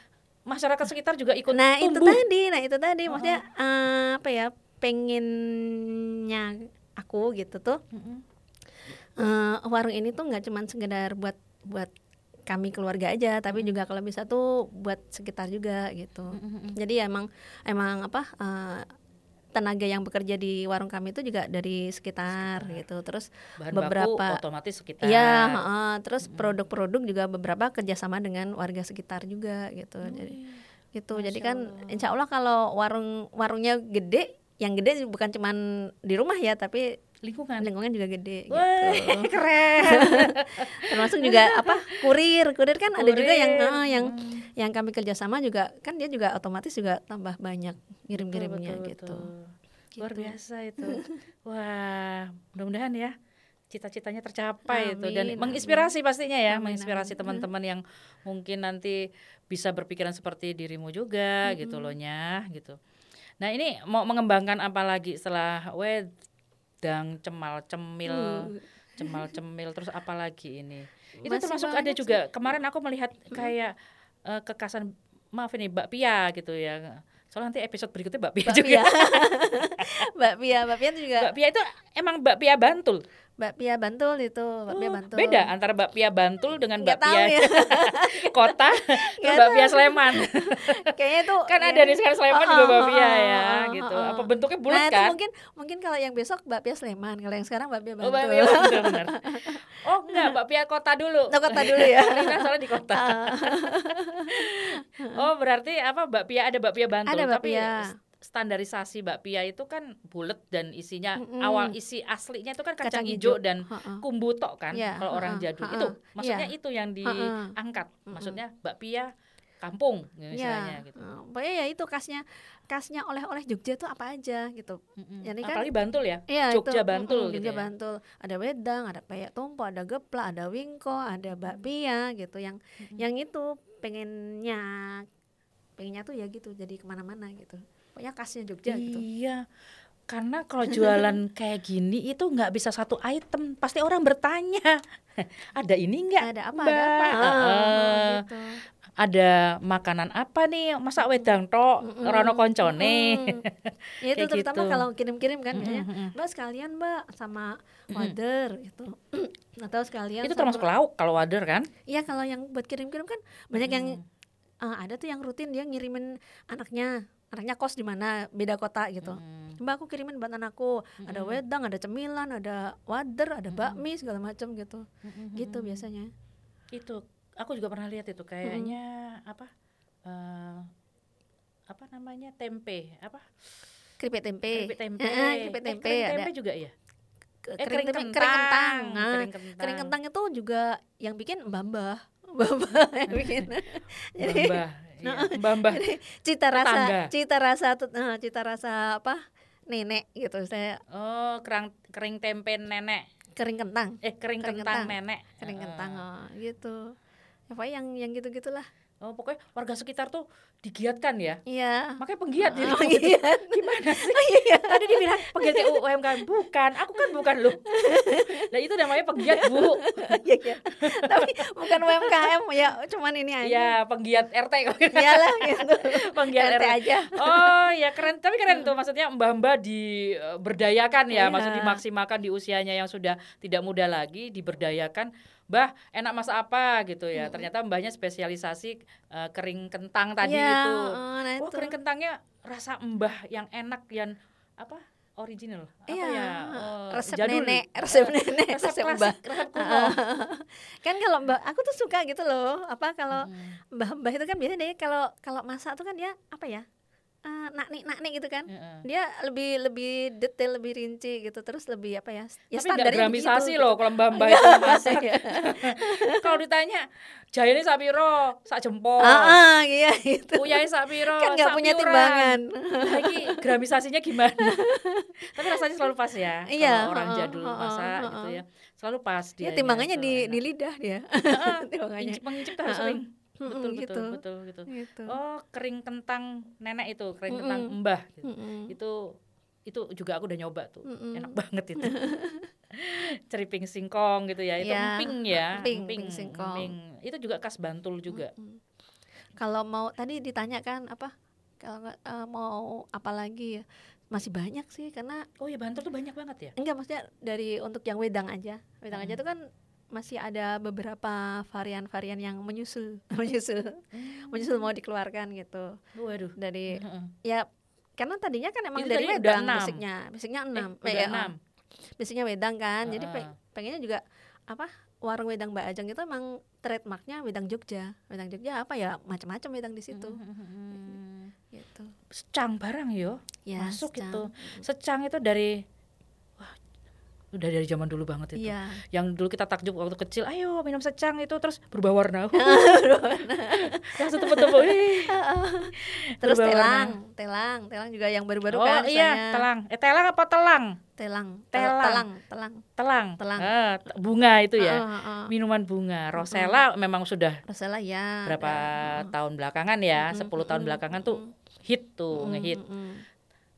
masyarakat sekitar juga ikut nah tumbuh. itu tadi nah itu tadi. Oh. maksudnya uh, apa ya pengennya aku gitu tuh uh, warung ini tuh nggak cuma sekedar buat buat kami keluarga aja tapi juga kalau bisa tuh buat sekitar juga gitu. Jadi ya emang emang apa uh, tenaga yang bekerja di warung kami itu juga dari sekitar, sekitar. gitu terus Bahan beberapa baku otomatis sekitar ya uh, terus produk-produk juga beberapa kerjasama dengan warga sekitar juga gitu hmm. jadi gitu Masya jadi kan Allah. insya Allah kalau warung warungnya gede yang gede bukan cuman di rumah ya tapi lingkungan lingkungan juga gede Wey, gitu keren termasuk juga apa kurir kurir kan kurir. ada juga yang uh, yang hmm. yang kami kerjasama juga kan dia juga otomatis juga tambah banyak ngirim-ngirimnya gitu. gitu luar biasa itu wah mudah-mudahan ya cita-citanya tercapai amin, itu dan amin. menginspirasi pastinya ya amin, menginspirasi teman-teman yang mungkin nanti bisa berpikiran seperti dirimu juga hmm. gitu loh nya gitu nah ini mau mengembangkan apa lagi setelah wed udang, cemal cemil, uh. cemal cemil terus apalagi ini. Itu Masih termasuk ada juga. Sih. Kemarin aku melihat kayak uh, kekasan maaf ini Mbak Pia gitu ya. Soalnya nanti episode berikutnya Mbak Pia Mbak juga. Pia. Mbak Pia, Mbak Pia juga. Mbak Pia itu emang Mbak Pia Bantul. Bakpia Bantul itu, bakpia oh, Bantul. Beda antara bakpia Bantul dengan bakpia ya. kota dan bakpia Sleman. Kayaknya itu kan ya. ada di sekarang Sleman oh, juga bakpia oh, ya, oh, gitu. Oh, Apa bentuknya bulat nah, kan? mungkin mungkin kalau yang besok bakpia Sleman, kalau yang sekarang bakpia Bantul. Oh, bakpia Bantul benar. Oh, enggak, bakpia kota dulu. Oh, kota dulu ya. Lina soalnya di kota. Oh, berarti apa bakpia ada bakpia Bantul ada bakpia. tapi standarisasi bakpia itu kan bulat dan isinya mm -hmm. awal isi aslinya itu kan kacang, kacang hijau dan ha -ha. kumbu tok kan yeah. kalau ha -ha. orang jadul ha -ha. itu maksudnya yeah. itu yang diangkat ha -ha. maksudnya bakpia kampung misalnya ya. gitu. Pokoknya ya itu khasnya khasnya oleh-oleh Jogja itu apa aja gitu. Mm-hmm. Jadi kan apalagi Bantul ya. Iya, Jogja itu, Bantul mm, gitu. Jogja ya. Bantul. Ada wedang, ada peyek tompo, ada geplak, ada wingko, ada bakpia gitu yang mm-hmm. yang itu pengennya pengennya tuh ya gitu jadi ke mana-mana gitu pokoknya khasnya Jogja gitu iya karena kalau jualan kayak gini itu nggak bisa satu item. Pasti orang bertanya ada ini nggak? Ada apa ada apa? Uh, gitu. ada makanan apa nih? Masa wedang tok? Mm -mm. rono koncone. Mm. ya itu terutama gitu. kalau kirim-kirim kan mm -hmm. mbak sekalian mbak sama wader gitu. Atau sekalian itu termasuk lauk kalau wader kan? Iya kalau yang buat kirim-kirim kan banyak mm. yang uh, ada tuh yang rutin dia ngirimin anaknya anaknya kos di mana beda kota gitu hmm. mbak aku kirimin buat anakku hmm. ada wedang ada cemilan ada wader ada hmm. bakmi segala macam gitu hmm. gitu biasanya itu aku juga pernah lihat itu kayaknya hmm. apa uh, apa namanya tempe apa keripik tempe keripik tempe keripik tempe, eh, tempe juga ya eh, kering, kering, kentang. kering kentang. Nah, kering kentang. Kering kentang itu juga yang bikin mbah-mbah. Mbah-mbah yang bikin. Jadi mbah Nah, mbah cita rasa Tangga. cita rasa uh, cita rasa apa? Nenek gitu. Saya oh kerang kering tempe nenek. Kering kentang. Eh kering, kering kentang, kentang. nenek. Kering kentang oh, gitu. Apa yang yang gitu gitulah Oh, pokoknya warga sekitar tuh digiatkan ya. Iya. Makanya penggiat jadi. Oh, penggiat. Gimana sih? Oh, iya. Tadi dibilang penggiat UMKM bukan, aku kan bukan lu. Nah, itu namanya penggiat, Bu. Iya, iya. Tapi bukan UMKM ya, cuman ini aja. Iya, penggiat RT kok. Iyalah gitu. Penggiat RT, RT aja. Oh, ya keren. Tapi keren tuh maksudnya mbah-mbah diberdayakan ya, iya. maksud dimaksimalkan di usianya yang sudah tidak muda lagi, diberdayakan Mbah, enak masak apa gitu ya. Hmm. Ternyata mbahnya spesialisasi uh, kering kentang tadi ya, itu. Oh, nah oh, kering kentangnya rasa mbah yang enak yang apa? original apa iya, ya uh, resep jadul. nenek resep nenek resep, resep mbah resep kan kalau mbah aku tuh suka gitu loh apa kalau hmm. mbah mbah itu kan biasanya deh kalau kalau masak tuh kan dia apa ya uh, naknik naknik gitu kan. Uh dia lebih lebih detail lebih rinci gitu. Terus lebih apa ya ya tapi standarnya gramisasi loh gitu. kalau mbak mbak itu. Masak kalau ditanya jaya ini sapiro sak jempol. Ah, ah iya gitu. Uyai sapiro kan nggak punya timbangan. Lagi gramisasinya gimana? Tapi rasanya selalu pas ya iya orang uh, jadul uh, masak uh, uh, gitu ya. Selalu pas dia ya timbangannya di di lidah dia. Timbangannya. mengincip harus sering betul gitu. betul betul gitu. gitu. Oh kering kentang nenek itu kering mm -mm. kentang mbah gitu. Mm -mm. itu itu juga aku udah nyoba tuh mm -mm. enak banget itu ceriping singkong gitu ya itu ya, emping ya emping, emping, singkong emping. itu juga khas Bantul juga mm -mm. kalau mau tadi ditanya kan apa kalau uh, mau apa lagi ya masih banyak sih karena oh ya Bantul tuh banyak banget ya enggak maksudnya dari untuk yang wedang aja wedang hmm. aja tuh kan masih ada beberapa varian-varian yang menyusul menyusul hmm. menyusul mau dikeluarkan gitu. Waduh. Dari ya karena tadinya kan emang Itu dari wedang basicnya basicnya enam. eh, eh, enam. basicnya wedang kan. Uh. jadi pe pengennya juga apa warung wedang Mbak Ajeng itu emang trademarknya wedang Jogja. Wedang Jogja apa ya macam-macam wedang di situ. Hmm. gitu. Secang barang yo. Ya, masuk secang. itu secang itu dari udah dari zaman dulu banget itu. Iya. Yang dulu kita takjub waktu kecil, ayo minum secang itu terus berubah warna. Langsung tepuk-tepuk. terus telang, warna. telang, telang juga yang baru-baru oh, kan. Oh iya, telang. Eh telang apa telang? Telang. Telang. Telang. Telang. Telang. telang. Uh, bunga itu ya. Uh, uh, Minuman bunga. Rosella uh, memang sudah. Rosella ya. Berapa uh, tahun belakangan ya, uh, 10 tahun belakangan tuh hit tuh, ngehit.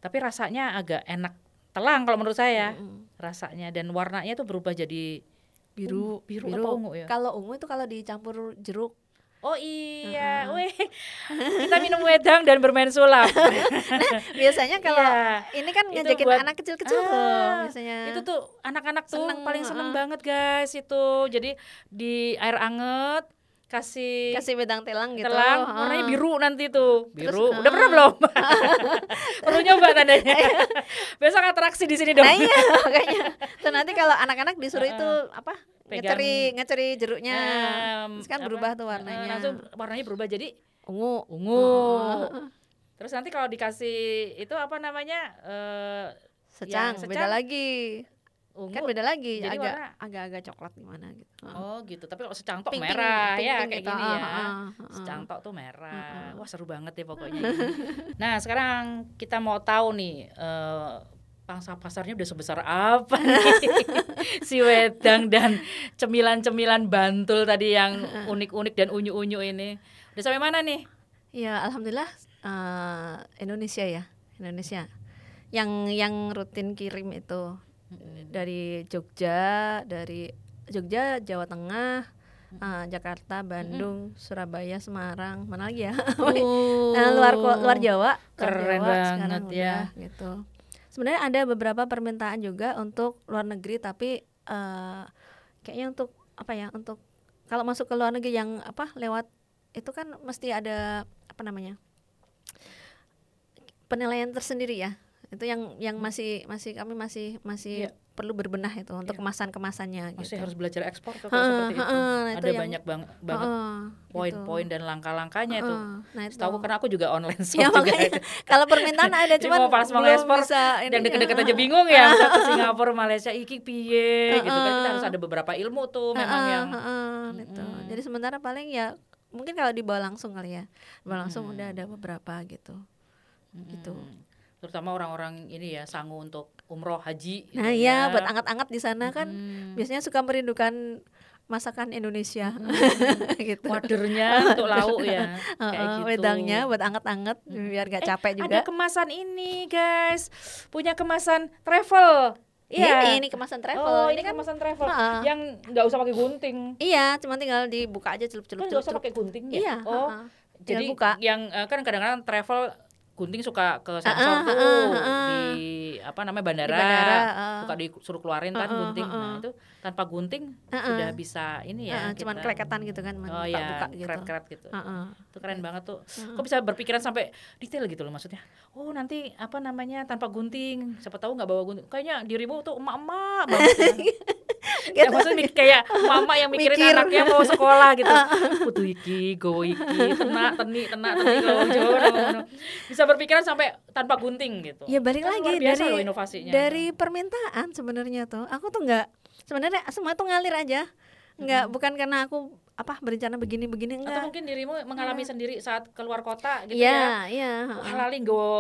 Tapi rasanya agak enak telang kalau menurut saya mm-hmm. Rasanya dan warnanya tuh berubah jadi biru biru, biru apa ungu ya kalau ungu itu kalau dicampur jeruk Oh iya, uh-huh. weh kita minum wedang dan bermain sulap. nah, biasanya kalau yeah. ini kan ngajakin buat, anak kecil-kecil ah, tuh biasanya. Itu tuh anak-anak tuh seneng, paling seneng uh banget guys itu. Jadi di air anget kasih kasih wedang telang gitu. telang oh. warnanya biru nanti tuh. Biru. Terus, udah pernah belum? Perlu nyoba tandanya besok atraksi di sini dong. Nah, iya makanya. Tuh nanti kalau anak-anak disuruh itu apa Pegang, ngeceri ngeceri jeruknya. Um, Terus kan apa, berubah tuh warnanya. langsung warnanya berubah jadi ungu. ungu. Oh. Terus nanti kalau dikasih itu apa namanya uh, secang, secang beda lagi ungu. Kan beda lagi jadi agak warna... agak-agak coklat gimana gitu. Oh gitu. Tapi kalau secangtok pink, merah. pink, ya pink, kayak gitu. gini ya. Uh, uh, uh, secangtok tuh merah. Uh, uh. wah seru banget ya pokoknya nah sekarang kita mau tahu nih uh, pangsa pasarnya udah sebesar apa nih? Si wedang dan cemilan-cemilan Bantul tadi yang unik-unik dan unyu-unyu ini. Udah sampai mana nih? Ya alhamdulillah uh, Indonesia ya Indonesia. Yang yang rutin kirim itu hmm. dari Jogja dari Jogja Jawa Tengah uh, Jakarta Bandung hmm. Surabaya Semarang mana lagi ya oh. nah, luar luar Jawa keren Jawa, banget ya udah, gitu sebenarnya ada beberapa permintaan juga untuk luar negeri tapi uh, kayaknya untuk apa ya untuk kalau masuk ke luar negeri yang apa lewat itu kan mesti ada apa namanya penilaian tersendiri ya itu yang yang hmm. masih masih kami masih masih yeah. perlu berbenah itu untuk yeah. kemasan kemasannya masih gitu. harus belajar ekspor kalau ha, seperti ha, itu ha, ada yang, banyak bang, banget poin-poin dan langkah-langkahnya itu nah itu tahu karena aku juga online shop ya, juga kalau permintaan ada cuma mau pas mau ekspor bisa yang deket-deket aja bingung ya ke Singapura Malaysia iki piye gitu kan kita harus ada beberapa ilmu tuh memang yang gitu. jadi sementara paling ya mungkin kalau dibawa langsung kali ya dibawa langsung hmm. udah ada beberapa gitu hmm. gitu terutama orang-orang ini ya sanggup untuk umroh haji gitu nah iya ya. buat anget-anget di sana kan hmm. biasanya suka merindukan masakan Indonesia hmm. gitu. Wadernya untuk lauk ya. Kayak gitu. Wedangnya buat anget-anget hmm. biar gak eh, capek juga. Ada kemasan ini, guys. Punya kemasan travel. Iya, ini, ini kemasan travel. Oh, ini, ini kan kemasan travel uh, yang nggak usah pakai gunting. Iya, cuma tinggal dibuka aja celup-celup. Kan nggak usah pakai gunting ya. Iya. Oh, uh, jadi buka. yang uh, kan kadang-kadang travel gunting suka ke sensor uh, uh, tuh uh, uh, di apa namanya bandara, di bandara uh, suka disuruh keluarin kan uh, gunting. Uh, uh, nah, itu tanpa gunting uh, uh, sudah bisa ini ya. Uh, uh, cuman gitu kan Oh iya, gitu. keret-keret gitu. Uh, uh. Itu keren banget tuh. Uh, uh. Kok bisa berpikiran sampai detail gitu loh maksudnya. Oh, nanti apa namanya tanpa gunting. Siapa tahu nggak bawa gunting. Kayaknya dirimu tuh emak-emak banget. gitu. ya maksudnya kayak mama yang mikirin Mikir. anaknya mau sekolah gitu kudu iki go iki tenak teni tenak teni kalau jawa bisa berpikiran sampai tanpa gunting gitu ya balik kan lagi dari loh inovasinya dari permintaan sebenarnya tuh aku tuh nggak sebenarnya semua tuh ngalir aja nggak hmm. bukan karena aku apa berencana begini begini enggak atau mungkin dirimu mengalami enggak. sendiri saat keluar kota gitu ya iya ya. halali gue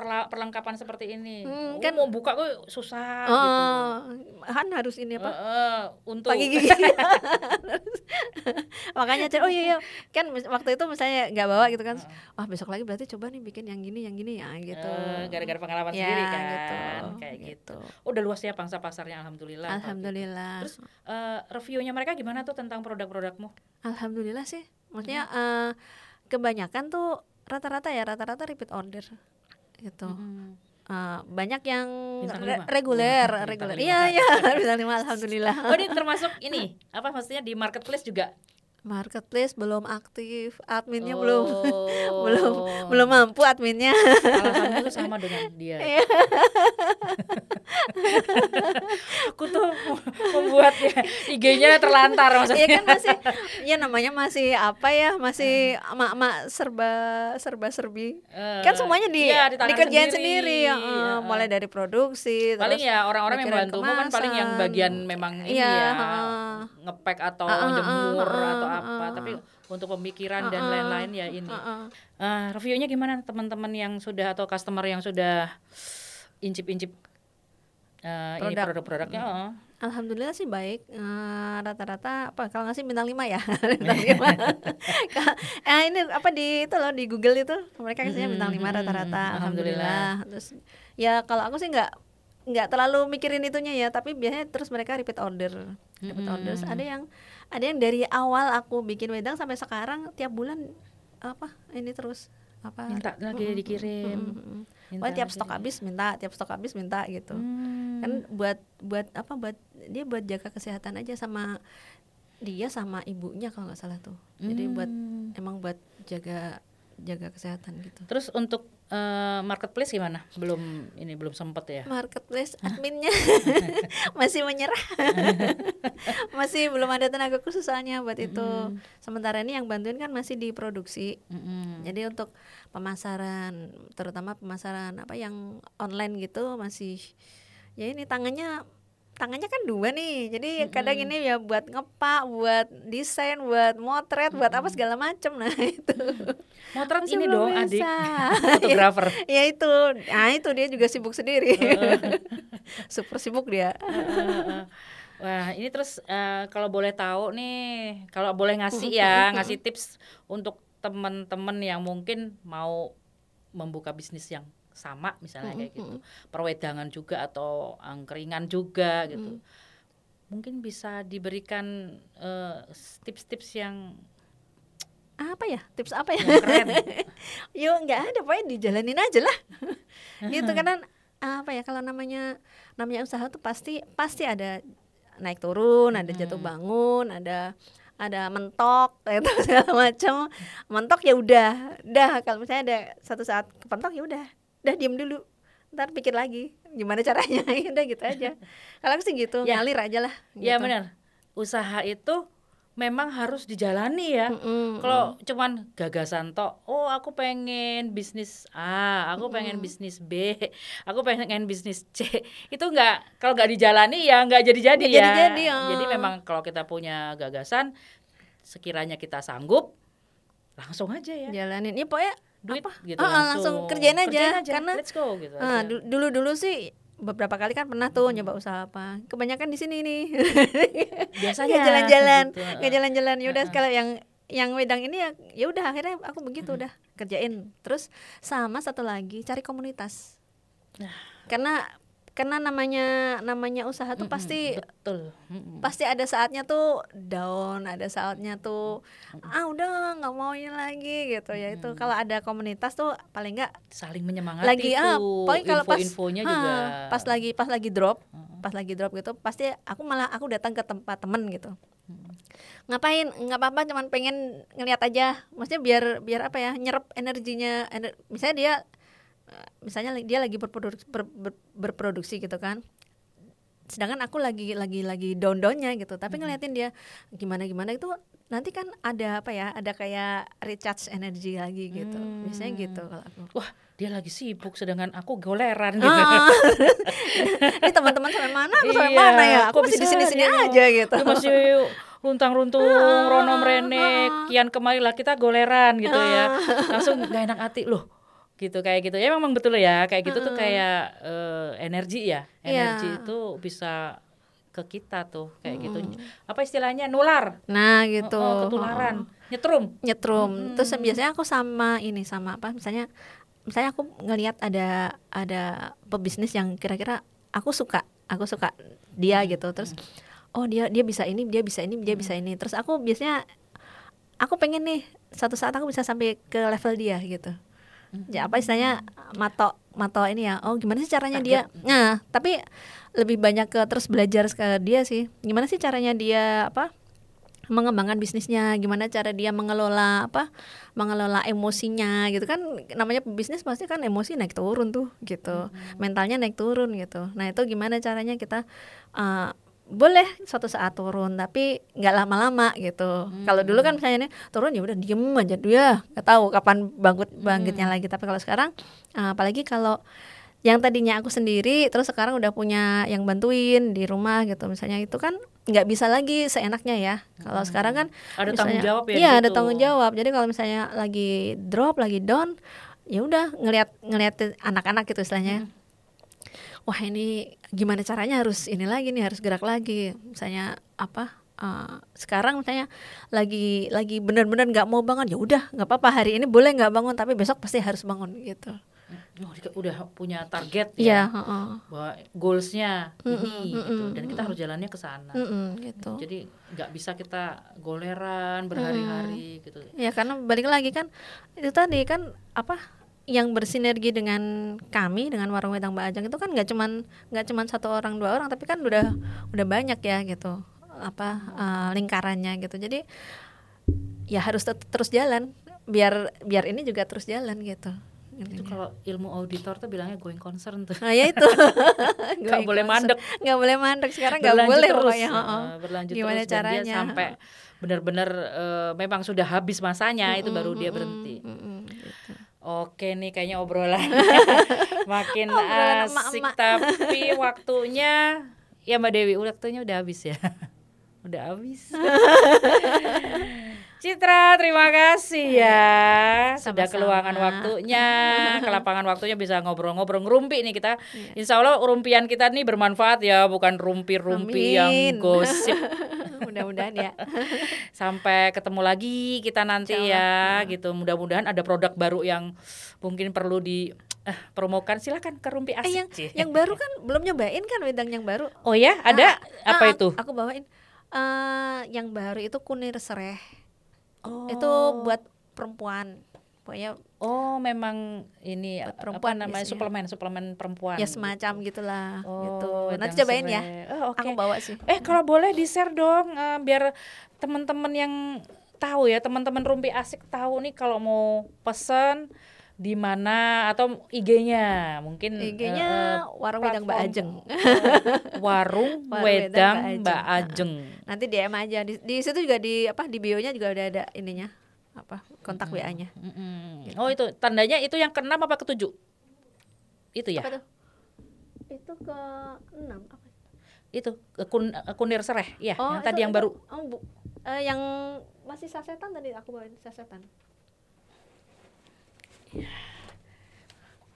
perla perlengkapan seperti ini. Hmm, kan mau buka kok susah oh, gitu kan harus ini apa? Uh, uh, untuk pagi gigi. Makanya oh iya, iya. Kan waktu itu misalnya nggak bawa gitu kan. Wah besok lagi berarti coba nih bikin yang gini yang gini. Ya gitu. Uh, gara-gara pengalaman ya, sendiri kan. gitu. kayak gitu. gitu. Udah luas ya pangsa pasarnya alhamdulillah. Alhamdulillah. terus uh, reviewnya mereka gimana tuh tentang produk-produkmu? Alhamdulillah sih. Maksudnya hmm. uh, kebanyakan tuh rata-rata ya rata-rata repeat order gitu. Hmm. Uh, banyak yang re reguler, reguler. Iya, iya, bintang lima alhamdulillah. Oh, ini termasuk ini apa maksudnya di marketplace juga marketplace belum aktif, adminnya oh. belum belum belum mampu adminnya. Alasannya sama dengan dia. Aku tuh membuat ya IG-nya terlantar maksudnya. Iya kan masih ya namanya masih apa ya, masih emak-emak serba serba serbi. Uh, kan semuanya di iya, di dikerjain sendiri, sendiri. Uh, mulai dari produksi paling ya orang-orang yang bantu kan paling yang bagian memang ini iya, ya, uh, ngepek atau uh, uh, jemur uh, uh, atau apa uh, tapi untuk pemikiran uh, dan lain-lain ya ini uh, uh. Uh, reviewnya gimana teman-teman yang sudah atau customer yang sudah incip-incip uh, Produk. ini produk-produknya uh. Alhamdulillah sih baik rata-rata uh, apa kalau ngasih bintang lima ya bintang lima eh, ini apa di itu loh di Google itu mereka kasihnya bintang lima rata-rata alhamdulillah. alhamdulillah terus ya kalau aku sih nggak nggak terlalu mikirin itunya ya tapi biasanya terus mereka repeat order repeat mm-hmm. orders ada yang ada yang dari awal aku bikin wedang sampai sekarang tiap bulan apa ini terus apa? Minta lagi mm, dikirim. Mm, mm, Minta oh, tiap stok habis minta tiap stok habis minta gitu. Mm. kan buat buat apa buat dia buat jaga kesehatan aja sama dia sama ibunya kalau nggak salah tuh. Jadi buat mm. emang buat jaga jaga kesehatan gitu. Terus untuk uh, marketplace gimana? Belum ini belum sempet ya? Marketplace adminnya masih menyerah, masih belum ada tenaga khusus soalnya buat mm -hmm. itu. Sementara ini yang bantuin kan masih diproduksi. Mm -hmm. Jadi untuk pemasaran, terutama pemasaran apa yang online gitu masih ya ini tangannya tangannya kan dua nih jadi mm -hmm. kadang ini ya buat ngepak buat desain buat motret buat mm -hmm. apa segala macam nah itu. Motret ini dong bisa. adik. Fotografer. Ya, ya itu. Nah itu dia juga sibuk sendiri. Super sibuk dia. Wah, ini terus uh, kalau boleh tahu nih, kalau boleh ngasih ya, ngasih tips untuk teman-teman yang mungkin mau membuka bisnis yang sama misalnya kayak gitu. Perwedangan juga atau angkringan juga gitu. Mungkin bisa diberikan uh, tips-tips yang apa ya? Tips apa ya? Keren. Yuk nggak ada pokoknya dijalanin aja lah. Gitu karena apa ya kalau namanya namanya usaha tuh pasti pasti ada naik turun ada jatuh bangun ada ada mentok itu segala macam. Mentok ya udah dah. Kalau misalnya ada satu saat kepentok ya udah dah diem dulu ntar pikir lagi gimana caranya udah gitu aja kalau aku sih gitu ya. ngalir aja lah ya gitu. benar usaha itu memang harus dijalani ya. Mm-hmm. Kalau cuman gagasan tok, oh aku pengen bisnis A, aku mm-hmm. pengen bisnis B, aku pengen bisnis C, itu enggak kalau nggak dijalani ya nggak jadi-jadi ya. Jadi-jadi, oh. Jadi memang kalau kita punya gagasan, sekiranya kita sanggup, langsung aja ya. Jalanin. Ya pokoknya duit apa? gitu oh, langsung, langsung kerjain aja, kerjain aja. karena let's go gitu. Uh, dulu dulu sih beberapa kali kan pernah tuh nyoba usaha apa kebanyakan di sini nih biasanya jalan-jalan gitu. jalan-jalan ya udah kalau yang yang wedang ini ya ya udah akhirnya aku begitu udah kerjain terus sama satu lagi cari komunitas nah. karena karena namanya namanya usaha tuh mm pasti betul. Mm pasti ada saatnya tuh down ada saatnya tuh ah udah nggak mau ini lagi gitu. Ya itu kalau ada komunitas tuh paling nggak saling menyemangati lagi ah paling kalau pas infonya juga. pas lagi pas lagi drop pas lagi drop gitu pasti aku malah aku datang ke tempat temen gitu. Ngapain? Nggak apa-apa cuman pengen ngeliat aja. Maksudnya biar biar apa ya nyerap energinya ener misalnya dia misalnya dia lagi berproduksi ber, ber, berproduksi gitu kan. Sedangkan aku lagi lagi lagi down downnya gitu. Tapi ngeliatin dia gimana gimana? Itu nanti kan ada apa ya ada kayak recharge energi lagi gitu. Hmm. biasanya gitu kalau aku. Wah dia lagi sibuk sedangkan aku goleran gitu. Ah. ini teman-teman sampai mana? Aku sampai iya, mana ya? Aku masih di sini sini aja gitu. Masih runtang runtung ah. rono merene kian kemari lah kita goleran gitu ya. Ah. langsung gak enak hati. Loh gitu kayak gitu. Ya memang betul ya. Kayak gitu tuh kayak uh, energi ya. Iya. energi yeah. itu bisa ke kita tuh kayak hmm. gitu apa istilahnya? Nular. Nah gitu. Oh, oh, ketularan. Oh. nyetrum. Nyetrum. Hmm. terus biasanya aku sama ini sama apa misalnya misalnya aku ngelihat ada ada pebisnis yang kira-kira aku suka aku suka dia gitu. Terus oh dia dia bisa ini dia bisa ini dia bisa ini. Terus aku biasanya aku pengen nih satu saat aku bisa sampai ke level dia gitu ya apa istilahnya mato mato ini ya. Oh gimana sih caranya dia? Nah tapi lebih banyak ke terus belajar ke dia sih. Gimana sih caranya dia apa mengembangkan bisnisnya? Gimana cara dia mengelola apa mengelola emosinya? Gitu kan namanya bisnis pasti kan emosi naik turun tuh gitu. Hmm. mentalnya naik turun gitu. Nah itu gimana caranya kita uh, boleh suatu saat turun tapi nggak lama-lama gitu. Hmm. kalau dulu kan misalnya nih turun ya udah diem aja dia nggak tahu kapan bangkit bangkitnya hmm. lagi. Tapi kalau sekarang uh, apalagi kalau yang tadinya aku sendiri terus sekarang udah punya yang bantuin di rumah gitu. Misalnya itu kan nggak bisa lagi seenaknya ya. Kalau hmm. sekarang kan ada misalnya, tanggung jawab ya iya ada tanggung jawab. Jadi kalau misalnya lagi drop lagi down ya udah ngelihat ngelihat anak-anak gitu istilahnya. Hmm wah ini gimana caranya harus ini lagi nih harus gerak lagi misalnya apa uh, sekarang misalnya lagi lagi benar-benar nggak mau bangun ya udah nggak apa-apa hari ini boleh nggak bangun tapi besok pasti harus bangun gitu oh, udah punya target ya, ya uh, uh. bahwa goalsnya mm -mm, ini mm -mm, gitu dan kita harus jalannya ke sana mm -mm, gitu. jadi nggak bisa kita goleran berhari-hari mm. gitu ya karena balik lagi kan itu tadi kan apa yang bersinergi dengan kami dengan warung wedang Mbak Ajeng itu kan nggak cuman nggak cuman satu orang dua orang tapi kan udah udah banyak ya gitu apa uh, lingkarannya gitu jadi ya harus terus jalan biar biar ini juga terus jalan gitu itu kalau ilmu auditor tuh bilangnya going concern tuh. Nah, ya itu. nggak boleh mandek. Nggak boleh mandek sekarang nggak boleh terus. pokoknya. Uh, berlanjut Gimana terus caranya? sampai benar-benar uh, memang sudah habis masanya mm -mm, itu baru dia berhenti. Mm -mm, gitu. Oke nih kayaknya obrolan makin obrolan asik emak -emak. tapi waktunya ya Mbak Dewi waktunya udah habis ya. udah habis. Citra, terima kasih ya. Sudah keluangan waktunya, kelapangan waktunya bisa ngobrol-ngobrol ngerumpi nih kita. Iya. Insya Allah rumpian kita nih bermanfaat ya, bukan rumpi-rumpi yang gosip. Mudah-mudahan ya. Sampai ketemu lagi kita nanti ya, ya gitu. Mudah-mudahan ada produk baru yang mungkin perlu di eh, promokan silakan ke Rumpi Asik. Eh, yang, yang baru kan belum nyobain kan wedang yang baru. Oh ya, ada ah, apa ah, itu? Aku bawain. Uh, yang baru itu kunir sereh. Oh. Itu buat perempuan pokoknya oh memang ini perempuan apa namanya biasanya. suplemen suplemen perempuan. Ya semacam gitulah. Oh, gitu. nanti cobain ya. Oh, okay. aku bawa sih. Eh kalau boleh di share dong uh, biar teman-teman yang tahu ya teman-teman rumpi asik tahu nih kalau mau pesen di mana atau IG-nya mungkin IG-nya uh, warung wedang Mbak Ajeng. warung, wedang Mbak Ajeng. Nah, nanti DM aja. Di, di situ juga di apa di bio-nya juga udah ada ininya apa kontak mm -hmm. WA-nya. Mm -hmm. gitu. Oh itu tandanya itu yang keenam apa ketujuh? Itu ya? Apa tuh? Itu ke enam apa? Itu kun, kunir sereh, ya. Oh, yang itu, tadi yang itu, baru. Oh, bu, uh, yang masih sasetan tadi aku bawain sasetan. Ya.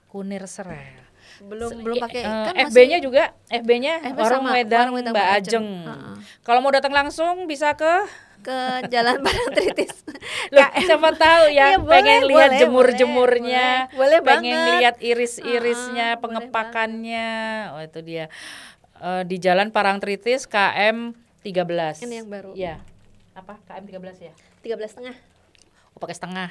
Kunir sereh belum Se belum pakai uh, kan FB-nya juga FB-nya FB Wedang warung Mbak Ajeng. Uh -uh. Kalau mau datang langsung bisa ke ke Jalan Padang Tritis. Loh, siapa tahu ya, ya pengen lihat jemur-jemurnya, boleh, boleh pengen lihat iris-irisnya, uh, pengepakannya. Oh itu dia. Uh, di Jalan Parang Tritis KM 13. Ini yang baru. Ya. Apa? KM 13 ya? 13 setengah. Oh, pakai setengah.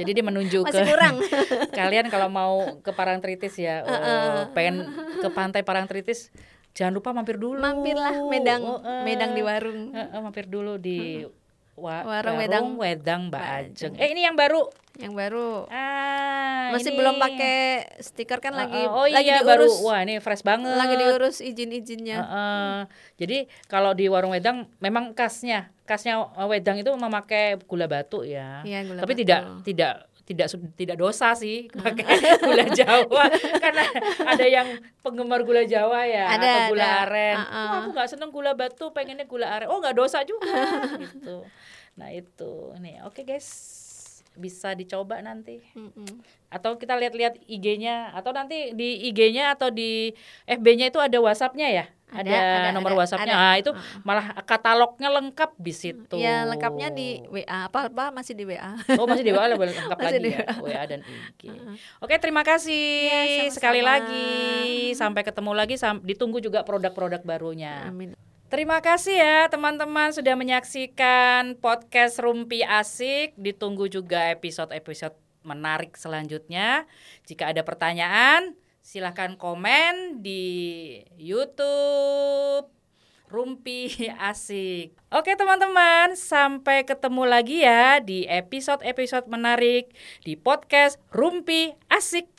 Jadi dia menunjuk Masih ke kurang. kalian kalau mau ke Parangtritis ya, uh, uh. pengen ke pantai Parangtritis jangan lupa mampir dulu mampirlah medang oh, uh, medang di warung uh, uh, mampir dulu di wa warung, wedang wedang Mbak Ajeng. Eh ini yang baru. Yang baru. Ah, masih ini. belum pakai stiker kan uh, lagi oh lagi iya diurus. baru. Wah, ini fresh banget. Lagi diurus izin-izinnya. Uh, uh. Hmm. Jadi kalau di warung wedang memang khasnya, khasnya wedang itu memakai gula batu ya. Iya, gula Tapi batu. tidak tidak tidak tidak dosa sih pakai gula Jawa karena ada yang penggemar gula Jawa ya ada, atau gula ada. aren. Uh -uh. Oh, aku nggak seneng gula batu, pengennya gula aren. Oh nggak dosa juga gitu. Nah itu nih oke okay, guys bisa dicoba nanti. Mm -mm. Atau kita lihat-lihat IG-nya atau nanti di IG-nya atau di FB-nya itu ada WhatsApp-nya ya? Ada, ada, ada nomor ada, WhatsApp-nya. Nah, itu malah katalognya lengkap di situ. Ya, lengkapnya di WA. Apa apa masih di WA. Oh, masih di WA lebih lengkap lagi di ya. WA dan IG. Uh. Oke, terima kasih ya, sama -sama. sekali lagi. Sampai ketemu lagi ditunggu juga produk-produk barunya. Amin. Terima kasih ya teman-teman sudah menyaksikan podcast Rumpi Asik. Ditunggu juga episode-episode menarik selanjutnya. Jika ada pertanyaan, silahkan komen di YouTube Rumpi Asik. Oke teman-teman, sampai ketemu lagi ya di episode-episode menarik di podcast Rumpi Asik.